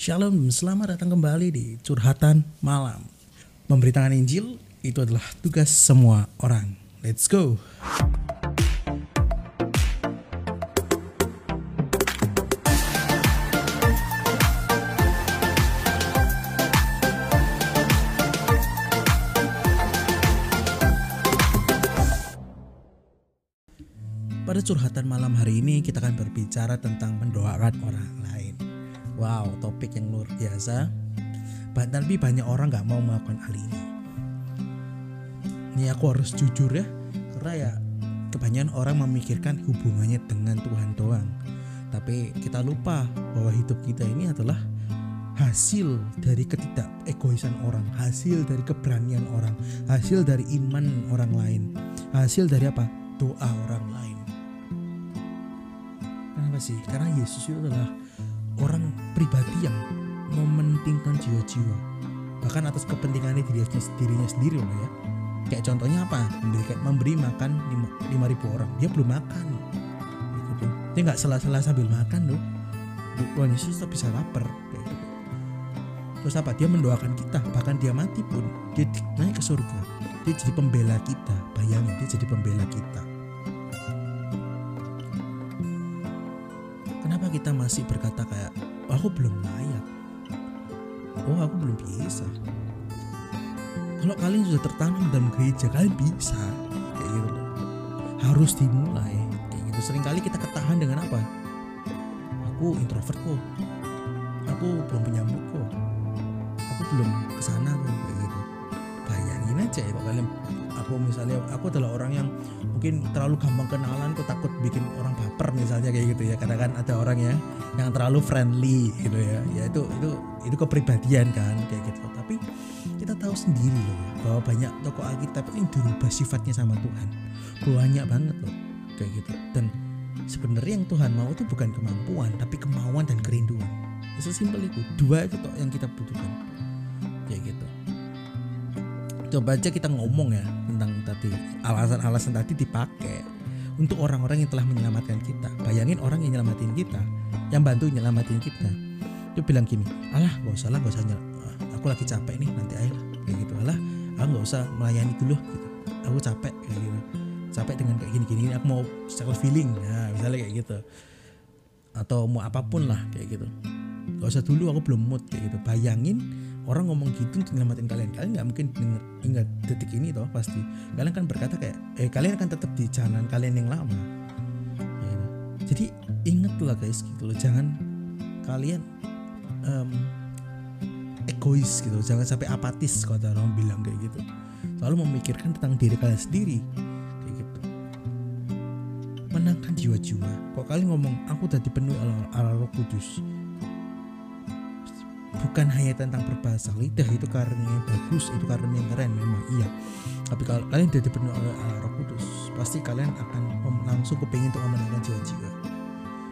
Shalom, selamat datang kembali di Curhatan Malam. Memberitakan Injil itu adalah tugas semua orang. Let's go. Pada curhatan malam hari ini kita akan berbicara tentang mendoakan orang lain. Wow, topik yang luar biasa. Tapi banyak orang nggak mau melakukan hal ini. Ini aku harus jujur ya, karena ya kebanyakan orang memikirkan hubungannya dengan Tuhan doang. Tapi kita lupa bahwa hidup kita ini adalah hasil dari ketidak egoisan orang, hasil dari keberanian orang, hasil dari iman orang lain, hasil dari apa? Doa orang lain. Kenapa sih? Karena Yesus itu adalah orang pribadi yang mementingkan jiwa-jiwa. Bahkan atas kepentingannya dirinya, dirinya sendiri loh ya. Kayak contohnya apa? Memberi, memberi makan lima ribu orang. Dia belum makan. Gitu. Dia nggak salah-salah sambil makan loh. Tuhan Yesus tetap bisa lapar. Gitu. Terus apa? Dia mendoakan kita. Bahkan dia mati pun dia di- naik ke surga. Dia jadi pembela kita. Bayangin dia jadi pembela kita. Kita masih berkata kayak "Oh, aku belum layak? Oh aku belum bisa. Kalau kalian sudah tertanam dalam gereja kalian bisa kayak gitu. Harus dimulai kayak gitu. Seringkali kita ketahan dengan apa? Aku introvert kok. Aku belum penyambut kok. Aku belum ke sana kok kayak gitu. Bayangin aja ya kalau kalian aku misalnya aku adalah orang yang mungkin terlalu gampang kenalan kok takut bikin orang baper misalnya kayak gitu ya. Kadang kan ada orang ya yang terlalu friendly gitu ya. Ya itu itu itu kepribadian kan kayak gitu. Tapi kita tahu sendiri loh bahwa banyak tokoh Alkitab yang dirubah sifatnya sama Tuhan. Banyak banget loh kayak gitu. Dan sebenarnya yang Tuhan mau itu bukan kemampuan tapi kemauan dan kerinduan. Sesimpel itu. Dua itu yang kita butuhkan. Kayak gitu coba aja kita ngomong ya tentang tadi alasan-alasan tadi dipakai untuk orang-orang yang telah menyelamatkan kita. Bayangin orang yang nyelamatin kita, yang bantu nyelamatin kita. Dia bilang gini, alah gak usah lah, gak usah nyel- ah, aku lagi capek nih, nanti aja lah. Kayak gitu, alah aku gak usah melayani dulu gitu. Aku capek kayak gitu. Capek dengan kayak gini-gini, aku mau self feeling. Nah, misalnya kayak gitu. Atau mau apa pun lah kayak gitu. Gak usah dulu, aku belum mood kayak gitu. Bayangin orang ngomong gitu untuk nyelamatin kalian. Kalian nggak mungkin denger ingat detik ini toh pasti. Kalian kan berkata kayak eh kalian akan tetap di jalan kalian yang lama. Ya gitu. jadi ingatlah guys gitu loh jangan kalian em, egois gitu jangan sampai apatis ada orang bilang kayak gitu. Selalu memikirkan tentang diri kalian sendiri kayak gitu. Menangkan jiwa-jiwa. Kok kalian ngomong aku udah dipenuhi oleh Allah Roh Kudus bukan hanya tentang berbahasa lidah itu karena yang bagus itu karena yang keren memang iya. Tapi kalau kalian sudah dipenuhi oleh Allah Kudus pasti kalian akan langsung kepingin untuk memenangkan jiwa-jiwa.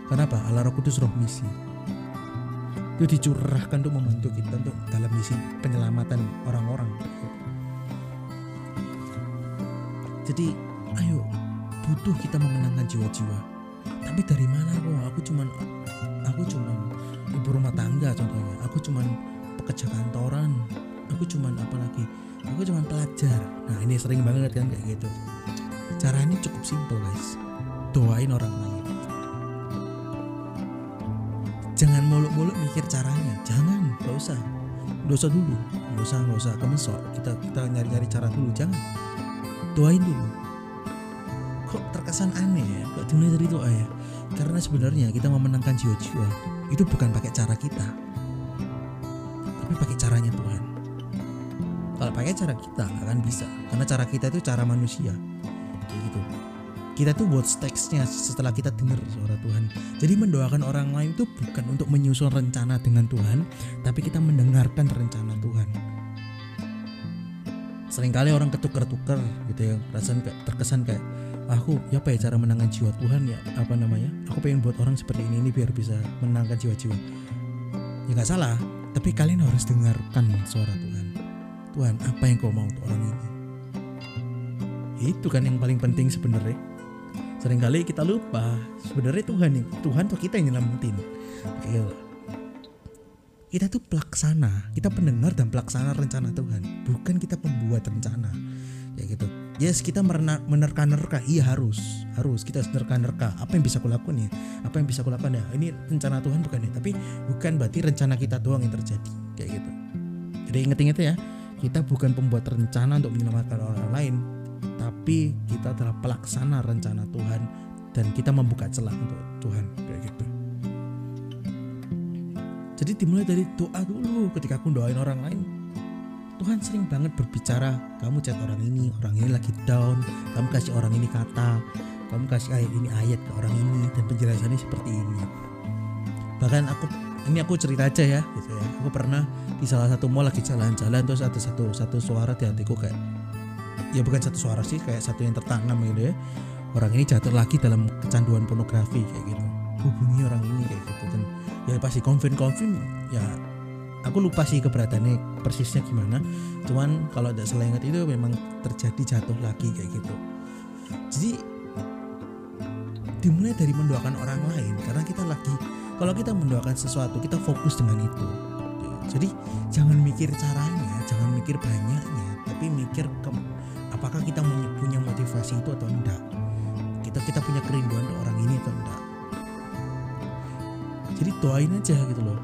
Kenapa Allah Roh Kudus roh misi. Itu dicurahkan untuk membantu kita untuk dalam misi penyelamatan orang-orang. Jadi ayo butuh kita memenangkan jiwa-jiwa. Tapi dari mana kok? Aku cuman aku cuman ibu rumah tangga contohnya. Aku cuman pekerja kantoran. Aku cuman apa lagi? Aku cuman pelajar. Nah ini sering banget kan kayak gitu. Caranya cukup simpel guys. Doain orang lain. Jangan muluk-muluk mikir caranya. Jangan gak usah. Usah dulu. Gak usah gak usah kemesok. Kita kita nyari-nyari cara dulu. Jangan. Doain dulu. Kok terkesan aneh ya? Kok dunia dari doa ya karena sebenarnya kita memenangkan jiwa-jiwa itu bukan pakai cara kita. Tapi pakai caranya Tuhan. Kalau pakai cara kita nggak akan bisa. Karena cara kita itu cara manusia. Kayak gitu. Kita tuh buat teksnya setelah kita dengar suara Tuhan. Jadi mendoakan orang lain itu bukan untuk menyusun rencana dengan Tuhan tapi kita mendengarkan rencana Tuhan sering kali orang ketukar-tukar gitu ya perasaan kayak terkesan kayak aku ya apa ya cara menangkan jiwa Tuhan ya apa namanya? Aku pengen buat orang seperti ini ini biar bisa menangkan jiwa-jiwa. Ya nggak salah tapi kalian harus dengarkan suara Tuhan. Tuhan apa yang kau mau untuk orang ini? Itu kan yang paling penting sebenarnya. Seringkali kita lupa sebenarnya Tuhan yang Tuhan tuh kita yang nyelamatin. Iya. Kita tuh pelaksana kita pendengar dan pelaksana rencana Tuhan bukan kita pembuat rencana. Ya gitu. Yes kita menerka-nerka iya harus harus. Kita harus nerka-nerka. Apa yang bisa kulakukan ya? Apa yang bisa kulakukan ya? Ini rencana Tuhan bukan ya? Tapi bukan berarti rencana kita doang yang terjadi kayak gitu. Jadi inget-inget ya kita bukan pembuat rencana untuk menyelamatkan orang lain tapi kita adalah pelaksana rencana Tuhan dan kita membuka celah untuk Tuhan kayak gitu jadi dimulai dari doa dulu ketika aku doain orang lain. Tuhan sering banget berbicara kamu chat orang ini orang ini lagi down kamu kasih orang ini kata kamu kasih ayat ini ayat ke orang ini dan penjelasannya seperti ini. Bahkan aku ini aku cerita aja ya gitu ya. Aku pernah di salah satu mall lagi jalan-jalan terus ada satu satu suara di hatiku kayak ya bukan satu suara sih kayak satu yang tertanam gitu ya. Orang ini jatuh lagi dalam kecanduan pornografi kayak gitu ya pasti konfirm konfirm ya aku lupa sih keberadaannya persisnya gimana. Cuman kalau tidak salah ingat itu memang terjadi jatuh lagi kayak gitu. Jadi dimulai dari mendoakan orang lain karena kita lagi kalau kita mendoakan sesuatu kita fokus dengan itu. Jadi jangan mikir caranya jangan mikir banyaknya tapi mikir ke, apakah kita punya motivasi itu atau enggak. Kita kita punya kerinduan orang ini atau enggak jadi doain aja gitu loh.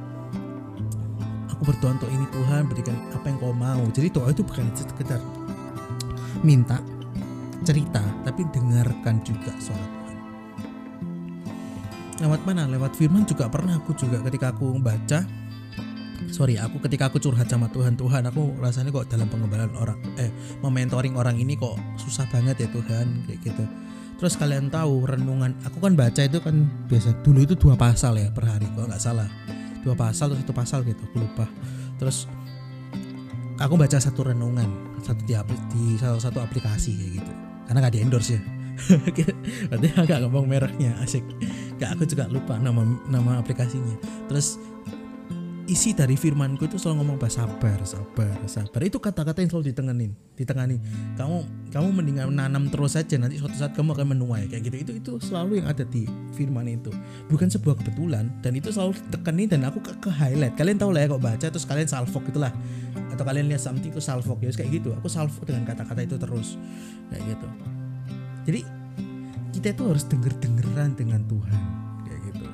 Aku berdoa untuk ini Tuhan berikan apa yang kau mau. Jadi doa itu bukan sekedar minta cerita tapi dengarkan juga suara Tuhan. Lewat mana? Lewat firman juga pernah aku juga ketika aku baca. Sorry aku ketika aku curhat sama Tuhan Tuhan aku rasanya kok dalam pengembangan orang eh mementoring orang ini kok susah banget ya Tuhan kayak gitu terus kalian tahu renungan aku kan baca itu kan biasa dulu itu dua pasal ya per hari kalau nggak salah. Dua pasal atau satu pasal gitu aku lupa. Terus aku baca satu renungan satu di, di salah satu aplikasi kayak gitu. Karena nggak di endorse ya. Berarti agak ngomong mereknya asik. Gak aku juga lupa nama nama aplikasinya. Terus isi dari firmanku itu selalu ngomong bahasa sabar, sabar, sabar. Itu kata-kata yang selalu ditenganin, ditengani. Kamu kamu mendingan menanam terus saja nanti suatu saat kamu akan menuai kayak gitu. Itu itu selalu yang ada di firman itu. Bukan sebuah kebetulan dan itu selalu ditekenin dan aku ke, ke highlight. Kalian tahu lah ya kok baca terus kalian salvok itulah. Atau kalian lihat something itu salvok ya kayak gitu. Aku salvok dengan kata-kata itu terus kayak gitu. Jadi kita itu harus denger-dengeran dengan Tuhan kayak gitu.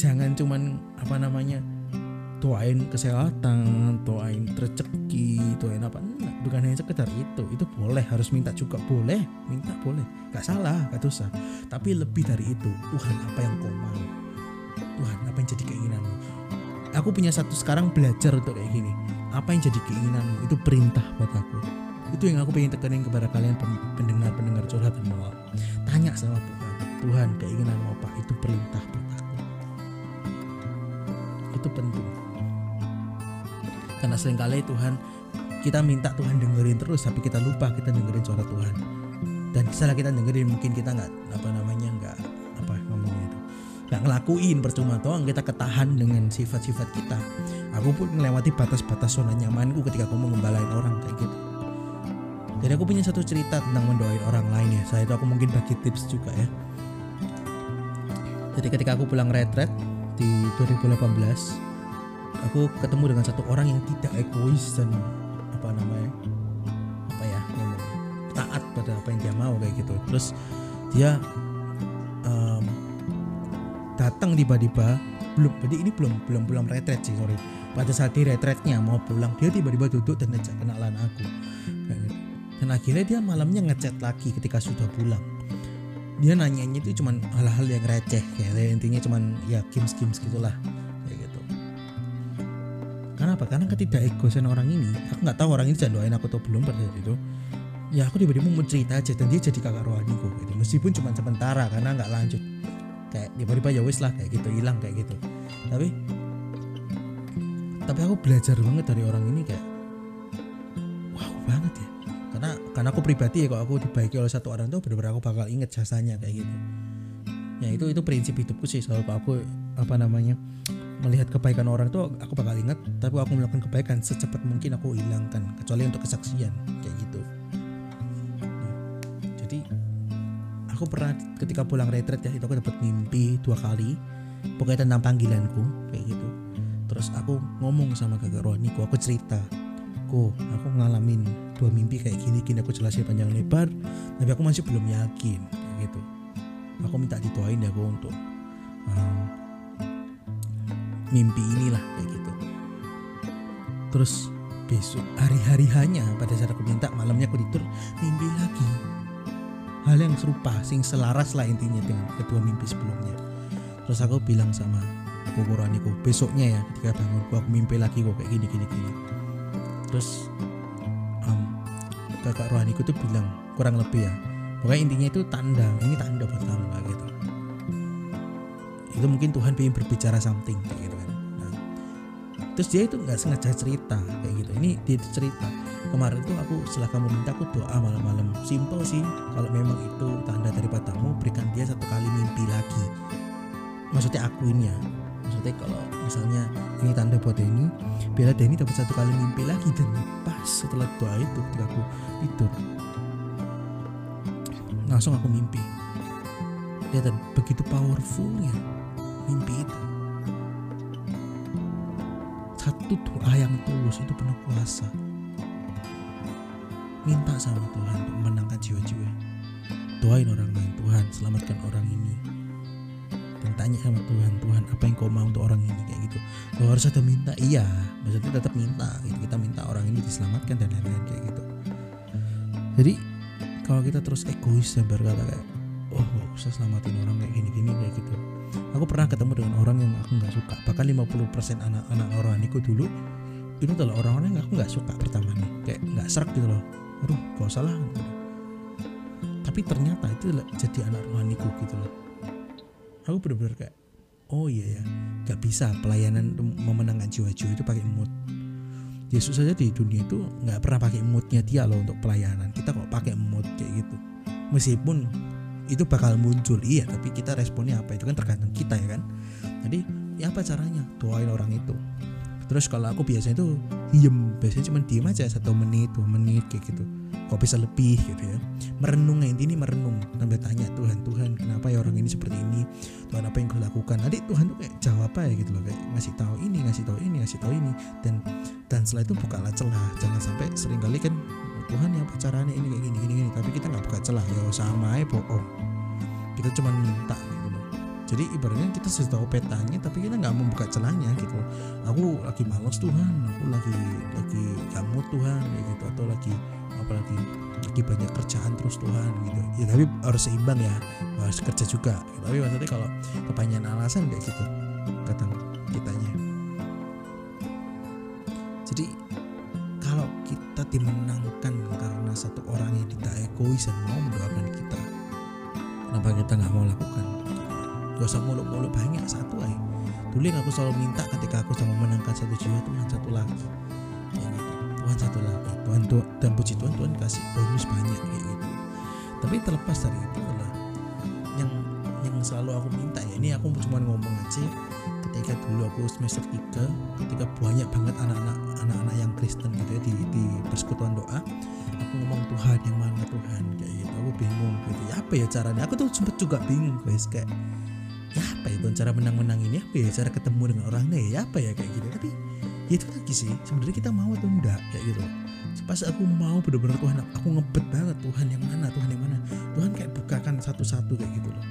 Jangan cuman apa namanya doain kesehatan, doain rezeki, doain apa enggak, bukan hanya sekedar itu. Itu boleh, harus minta juga boleh, minta boleh, gak salah, gak dosa. Tapi lebih dari itu, Tuhan apa yang kau mau? Tuhan apa yang jadi keinginanmu? Aku punya satu sekarang belajar untuk kayak gini. Apa yang jadi keinginanmu? Itu perintah buat aku. Itu yang aku pengen tekenin kepada kalian pendengar-pendengar curhat dan malam. Tanya sama Tuhan, Tuhan keinginanmu apa? Itu perintah buat aku. Itu penting karena sering kali Tuhan kita minta Tuhan dengerin terus tapi kita lupa kita dengerin suara Tuhan. Dan setelah kita dengerin mungkin kita nggak apa namanya nggak apa ngomongnya itu nggak ngelakuin percuma doang kita ketahan dengan sifat-sifat kita. Aku pun melewati batas-batas zona nyamanku ketika aku mengembalain orang kayak gitu. Jadi aku punya satu cerita tentang mendoain orang lain ya. Saya itu aku mungkin bagi tips juga ya. Jadi ketika aku pulang retret di 2018 aku ketemu dengan satu orang yang tidak egois dan apa namanya apa ya ngomongnya taat pada apa yang dia mau kayak gitu. Terus dia um, datang tiba-tiba belum jadi ini belum belum belum retret sih sorry. Pada saat di retretnya mau pulang dia tiba-tiba duduk dan ngajak kenalan aku. Gitu. dan akhirnya dia malamnya ngechat lagi ketika sudah pulang. Dia nanyanya itu cuman hal-hal yang receh kayak intinya cuman ya games games gitulah Kenapa? Karena ketidak egoisan orang ini, aku nggak tahu orang ini doain aku atau belum pada saat itu. Ya aku tiba-tiba mau cerita aja dan dia jadi kakak rohaniku gitu. Meskipun cuma sementara karena nggak lanjut. Kayak tiba-tiba ya wis lah kayak gitu hilang kayak gitu. Tapi tapi aku belajar banget dari orang ini kayak wow banget ya. Karena karena aku pribadi ya kalau aku dibaiki oleh satu orang tuh benar-benar aku bakal inget jasanya kayak gitu. Ya itu itu prinsip hidupku sih soal aku apa namanya melihat kebaikan orang tuh aku bakal ingat tapi aku melakukan kebaikan secepat mungkin aku hilangkan kecuali untuk kesaksian kayak gitu. Jadi aku pernah ketika pulang retret ya itu aku dapat mimpi dua kali pokoknya tentang panggilanku kayak gitu. Terus aku ngomong sama kakak rohaniku aku cerita. Aku aku ngalamin dua mimpi kayak gini gini aku jelasin panjang lebar tapi aku masih belum yakin kayak gitu. Aku minta didoain ya aku untuk um, mimpi inilah kayak gitu. Terus besok hari-hari hanya pada saat aku minta malamnya aku tidur mimpi lagi. Hal yang serupa sing selaras lah intinya dengan kedua mimpi sebelumnya. Terus aku bilang sama kukuraniku besoknya ya ketika bangun aku mimpi lagi kok kayak gini gini gini. Terus um, kakak rohaniku tuh bilang kurang lebih ya pokoknya intinya itu tanda ini tanda buat kamu kayak gitu. Itu mungkin Tuhan ingin berbicara something gitu terus dia itu nggak sengaja cerita kayak gitu. Ini dia cerita. Kemarin tuh aku setelah kamu minta aku doa malam-malam. Simple sih kalau memang itu tanda daripadamu berikan dia satu kali mimpi lagi. Maksudnya akuin ya. Maksudnya kalau misalnya ini tanda buat Denny biar Denny dapat satu kali mimpi lagi. Dan pas setelah doa itu ketika aku tidur langsung aku mimpi. Ya dan begitu powerfulnya mimpi itu satu doa yang tulus itu penuh kuasa. Minta sama Tuhan untuk menangkan jiwa-jiwa. Doain orang lain Tuhan selamatkan orang ini. Dan tanya sama Tuhan Tuhan apa yang kau mau untuk orang ini? Kayak gitu. Kalau harus ada minta. Iya maksudnya tetap minta. Gitu. kita minta orang ini diselamatkan dan lain-lain kayak gitu. Jadi kalau kita terus egois dan berkata kayak oh gak usah selamatin orang kayak gini-gini kayak gitu aku pernah ketemu dengan orang yang aku nggak suka. Bahkan 50% anak-anak orang itu dulu itu adalah orang-orang yang aku nggak suka pertama nih. Kayak nggak serak gitu loh. Aduh kau salah tapi ternyata itu jadi anak rohaniku gitu loh. Aku bener-bener kayak oh iya ya gak bisa. Pelayanan memenangkan jiwa-jiwa itu pakai mood. Yesus saja di dunia itu nggak pernah pakai moodnya dia loh untuk pelayanan. Kita kok pakai mood kayak gitu. Meskipun itu bakal muncul. Iya tapi kita responnya apa? Itu kan tergantung kita ya kan? Jadi ya apa caranya? Doain orang itu. Terus kalau aku biasanya itu diem. Biasanya cuma diem aja satu menit dua menit kayak gitu. Kok bisa lebih gitu ya. Merenung ini merenung. Sampai tanya Tuhan Tuhan kenapa ya orang ini seperti ini? Tuhan apa yang kau lakukan? Nanti Tuhan tuh kayak jawab apa ya? Gitu loh kayak ngasih tahu ini ngasih tahu ini ngasih tahu ini. Dan dan setelah itu bukalah celah. Jangan sampai sering kali kan Tuhan ya apa caranya ini kayak gini gini gini. Tapi kita nggak buka celah ya sama aja bohong. Kita cuma minta gitu loh. Jadi ibaratnya kita sudah tahu petanya tapi kita nggak membuka celahnya gitu. Aku lagi malas Tuhan. Aku lagi lagi kamu Tuhan kayak gitu. Atau lagi apalagi lagi banyak kerjaan terus Tuhan gitu. Ya tapi harus seimbang ya. Harus kerja juga. Tapi maksudnya kalau kepanjangan alasan kayak gitu kata kitanya. Jadi kalau kita dimenangkan egois dan mau mendoakan kita. Kenapa kita nggak mau lakukan? Gak usah muluk-muluk banyak satu aja. Dulu yang aku selalu minta ketika aku mau menangkan satu jiwa Tuhan satu lagi. Ya Tuhan satu lagi. Tuhan Tuhan dan puji Tuhan Tuhan kasih bonus banyak kayak gitu. Tapi terlepas dari itu adalah yang yang selalu aku minta ya ini aku cuma ngomong aja. Ketika dulu aku semester 3 ketika banyak banget anak-anak anak-anak yang Kristen gitu ya di, di persekutuan doa ngomong Tuhan yang mana Tuhan kayak gitu. Aku bingung gitu. Ya apa ya caranya? Aku tuh sempet juga bingung guys kayak ya apa ya cara menang-menang ini? Apa ya cara ketemu dengan orangnya ya? Apa ya kayak gitu. Tapi ya itu lagi sih. Sebenarnya kita mau atau enggak kayak gitu. Pas aku mau bener-bener Tuhan aku ngebet banget Tuhan yang mana Tuhan yang mana. Tuhan kayak bukakan satu-satu kayak gitu loh.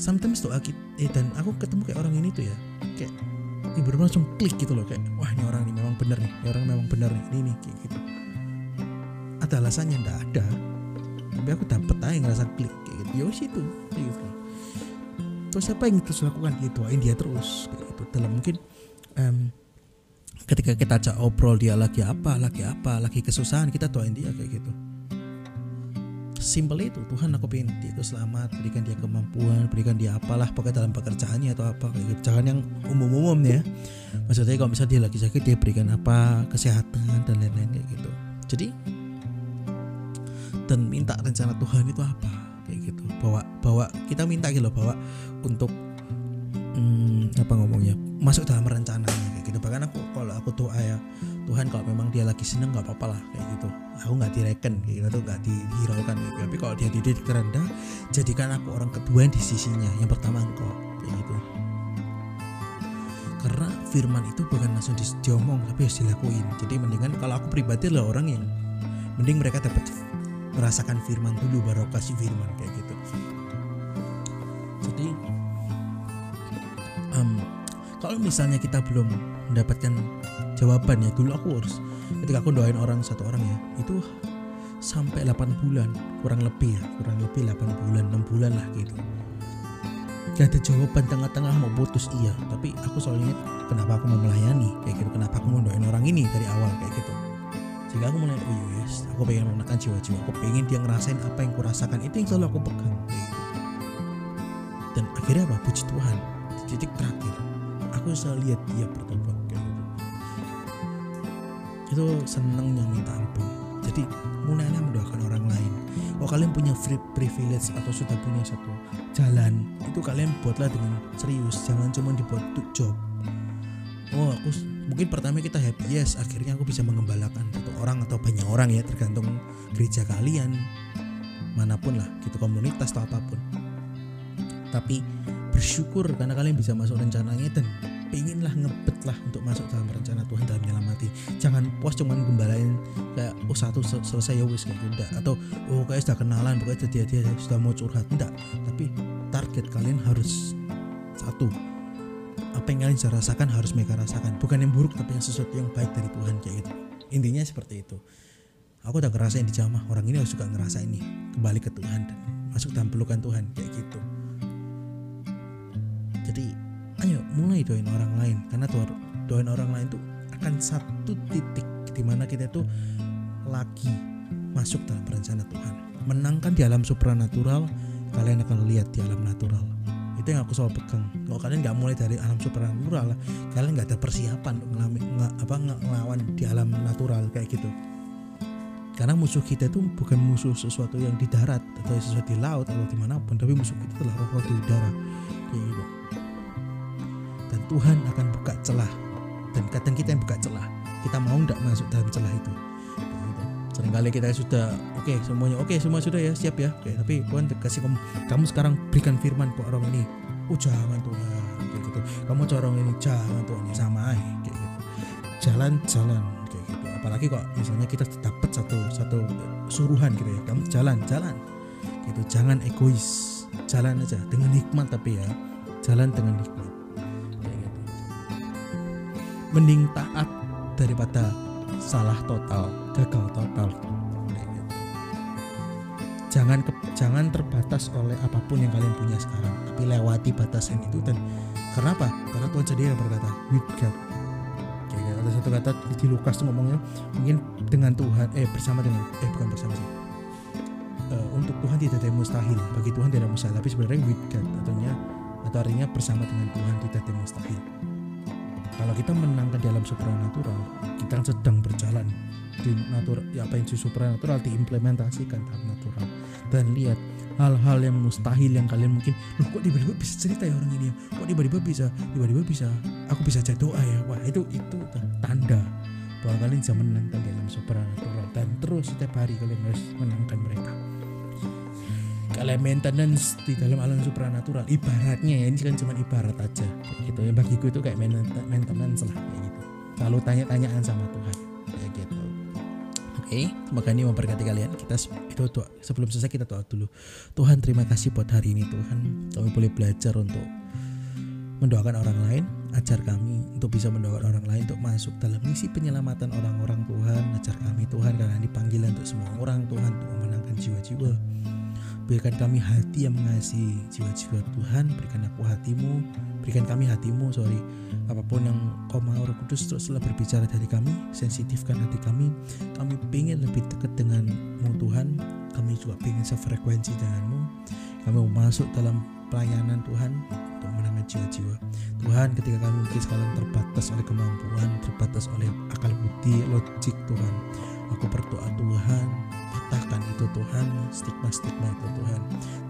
Sometimes doa kita eh, dan aku ketemu kayak orang ini tuh ya kayak ibu langsung klik gitu loh kayak wah ini orang ini memang bener nih. Ini orang memang bener nih ini nih kayak gitu ada alasannya ndak ada. Tapi aku dapet aja ngerasa klik kayak gitu. Ya itu gitu. Terus apa yang terus lakukan? Ya doain dia terus kayak gitu. Dalam mungkin um, ketika kita ajak obrol dia lagi apa lagi apa lagi kesusahan kita doain dia kayak gitu. Simple itu Tuhan aku pengen dia itu selamat berikan dia kemampuan berikan dia apalah pakai dalam pekerjaannya atau apa kayak gitu. Jangan yang umum-umum ya. Maksudnya kalau misalnya dia lagi sakit dia berikan apa kesehatan dan lain-lain kayak gitu. Jadi dan minta rencana Tuhan itu apa? Kayak gitu. Bawa bawa kita minta gitu bawa untuk hmm, apa ngomongnya? Masuk dalam rencananya kayak gitu. Bahkan aku kalau aku tuh ayah Tuhan kalau memang dia lagi seneng nggak apa-apa lah kayak gitu. Aku nggak direken kayak gitu nggak dihiraukan gitu. tapi kalau dia titik terendah jadikan aku orang kedua di sisinya. Yang pertama engkau kayak gitu. Karena firman itu bukan langsung di- diomong tapi harus dilakuin. Jadi mendingan kalau aku pribadi adalah orang yang mending mereka dapat merasakan firman dulu baru kasih firman kayak gitu. Jadi em, kalau misalnya kita belum mendapatkan jawaban ya dulu aku harus ketika aku doain orang satu orang ya itu sampai 8 bulan kurang lebih ya kurang lebih 8 bulan 6 bulan lah gitu. Gak ada jawaban tengah-tengah mau putus iya. Tapi aku ingat kenapa aku mau melayani? Kayak gitu kenapa aku mau doain orang ini dari awal kayak gitu sehingga aku mulai oh yes aku pengen menekan jiwa-jiwa. Aku pengen dia ngerasain apa yang kurasakan. Itu yang selalu aku pegang. Dan akhirnya apa? Puji Tuhan. Di titik terakhir aku selalu lihat dia bertobat gitu. Itu seneng yang minta ampun. Jadi mulailah mendoakan orang lain. Kalau kalian punya free privilege atau sudah punya satu jalan itu kalian buatlah dengan serius. Jangan cuma dibuat untuk job. Oh aku mungkin pertama kita happy yes. Akhirnya aku bisa mengembalakan satu orang atau banyak orang ya tergantung gereja kalian mana pun lah gitu komunitas atau apa pun. Tapi bersyukur karena kalian bisa masuk rencananya dan pengenlah ngebet lah untuk masuk dalam rencana Tuhan dalam menyelamati jangan puas cuman gembalain kayak oh satu sel- selesai ya wis kayak gitu atau oh kayak sudah kenalan pokoknya dia dia sudah mau curhat enggak. Tapi target kalian harus satu apa yang kalian bisa rasakan harus mereka rasakan. Bukan yang buruk tapi yang sesuatu yang baik dari Tuhan kayak gitu. Intinya seperti itu. Aku udah ngerasain di jamah orang ini harus juga ngerasain nih kembali ke Tuhan dan masuk dalam pelukan Tuhan kayak gitu. Jadi ayo mulai doain orang lain. Karena doa- doain orang lain tuh akan satu titik di mana kita tuh lagi masuk dalam rencana Tuhan. Menangkan di alam supranatural kalian akan lihat di alam natural itu yang aku selalu pegang. Kalau kalian nggak mulai dari alam supranatural kalian nggak ada persiapan ngelami, nge- apa nge- ngelawan di alam natural kayak gitu. Karena musuh kita itu bukan musuh sesuatu yang di darat atau sesuatu di laut atau di mana pun tapi musuh kita adalah roh-roh di udara. Kayak gitu. Dan Tuhan akan buka celah. Dan kadang kita yang buka celah. Kita mau nggak masuk dalam celah itu. Sering kali kita sudah oke semuanya oke semua sudah ya siap ya. Oke tapi Tuhan kasih kamu kamu sekarang berikan firman ke orang ini. Oh jangan Tuhan kayak gitu. Kamu ke orang ini jangan Tuhan ya. Sama aja kayak gitu. Jalan-jalan kayak gitu. Apalagi kok misalnya kita dapat satu satu suruhan gitu ya. Kamu jalan jalan. Gitu jangan egois. Jalan aja dengan hikmat tapi ya. Jalan dengan hikmat. Gitu. Mending taat daripada salah total gagal total. Jangan ke- jangan terbatas oleh apa pun yang kalian punya sekarang tapi lewati batasan itu dan kenapa karena Tuhan sendiri yang berkata with God. Gitu. ada satu kata di Lukas tuh ngomongnya mungkin dengan Tuhan eh bersama dengan eh bukan bersama sih. Eh, untuk Tuhan tidak ada yang mustahil. Bagi Tuhan tidak mustahil. Tapi sebenarnya with God artinya atau artinya bersama dengan Tuhan tidak ada yang mustahil kalau kita menangkan di alam supranatural kita kan sedang berjalan di natural ya apa yang di supranatural diimplementasikan dalam natural. Dan lihat hal-hal yang mustahil yang kalian mungkin loh kok tiba-tiba bisa cerita ya orang ini ya? Kok tiba-tiba bisa tiba-tiba bisa aku bisa cek doa ya? Wah itu itu tanda bahwa kalian bisa menangkan di alam supranatural. Dan terus setiap hari kalian harus menangkan mereka kalian maintenance di dalam alam supranatural. Ibaratnya ya ini kan cuma ibarat aja. Kayak gitu. Ya bagiku itu kayak mainten- maintenance lah kayak gitu. Selalu tanya-tanyaan sama Tuhan kayak gitu. Oke semoga ini memberkati kalian. Kita itu doa sebelum selesai kita doa dulu. Tuhan terima kasih buat hari ini Tuhan. Kami boleh belajar untuk mendoakan orang lain. Ajar kami untuk bisa mendoakan orang lain untuk masuk dalam misi penyelamatan orang-orang Tuhan. Ajar kami Tuhan karena ini panggilan untuk semua orang Tuhan untuk memenangkan jiwa-jiwa berikan kami hati yang mengasihi jiwa-jiwa Tuhan. Berikan aku hatimu. Berikan kami hatimu sorry. Apa pun yang kau mau Roh Kudus teruslah berbicara dari kami. Sensitifkan hati kami. Kami pengen lebih dekat denganmu Tuhan. Kami juga pengen sefrekuensi denganmu. Kami mau masuk dalam pelayanan Tuhan untuk menangani jiwa-jiwa. Tuhan ketika kami mungkin sekarang terbatas oleh kemampuan terbatas oleh akal budi logik Tuhan. Aku berdoa Tuhan patahkan itu Tuhan stigma-stigma itu Tuhan.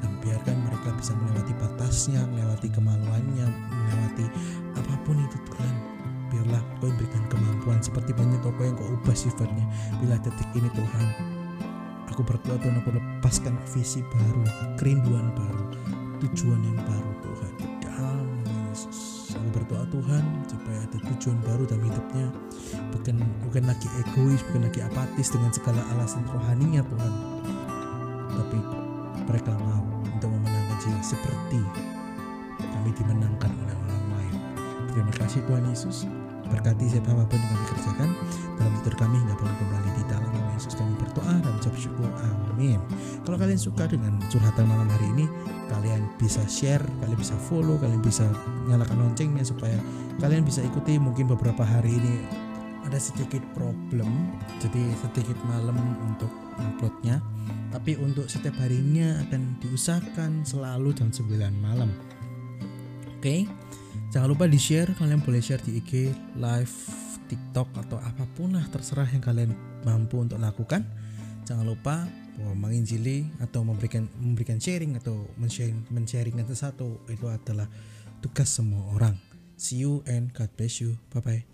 Dan biarkan mereka bisa melewati batasnya melewati kemaluannya melewati apa pun itu Tuhan. Biarlah kau berikan kemampuan. Seperti banyak toko yang kau ubah sifatnya. Bila detik ini Tuhan aku berdoa Tuhan aku lepaskan visi baru kerinduan baru tujuan yang baru Tuhan aku berdoa Tuhan supaya ada tujuan baru dalam hidupnya. Bukan bukan lagi egois bukan lagi apatis dengan segala alasan rohaninya Tuhan. Tapi mereka mau untuk memenangkan jiwa seperti kami dimenangkan oleh orang lain. Terima kasih Tuhan Yesus berkati setiap apa pun yang kami kerjakan. Dalam tidur kami hingga bangun kembali di dalam nama Yesus kami berdoa dan ucap syukur. Amin. Kalau kalian suka dengan curhatan malam hari ini kalian bisa share kalian bisa follow kalian bisa nyalakan loncengnya supaya kalian bisa ikuti mungkin beberapa hari ini ada sedikit problem jadi sedikit malam untuk uploadnya. Tapi untuk setiap harinya akan diusahakan selalu jam 9 malam. Oke jangan lupa di share kalian boleh share di IG live TikTok atau apa pun lah terserah yang kalian mampu untuk lakukan. Jangan lupa menginjili atau memberikan memberikan sharing atau men-sharing men-sharingkan sesuatu itu adalah tugas semua orang. See you and God bless you. Bye bye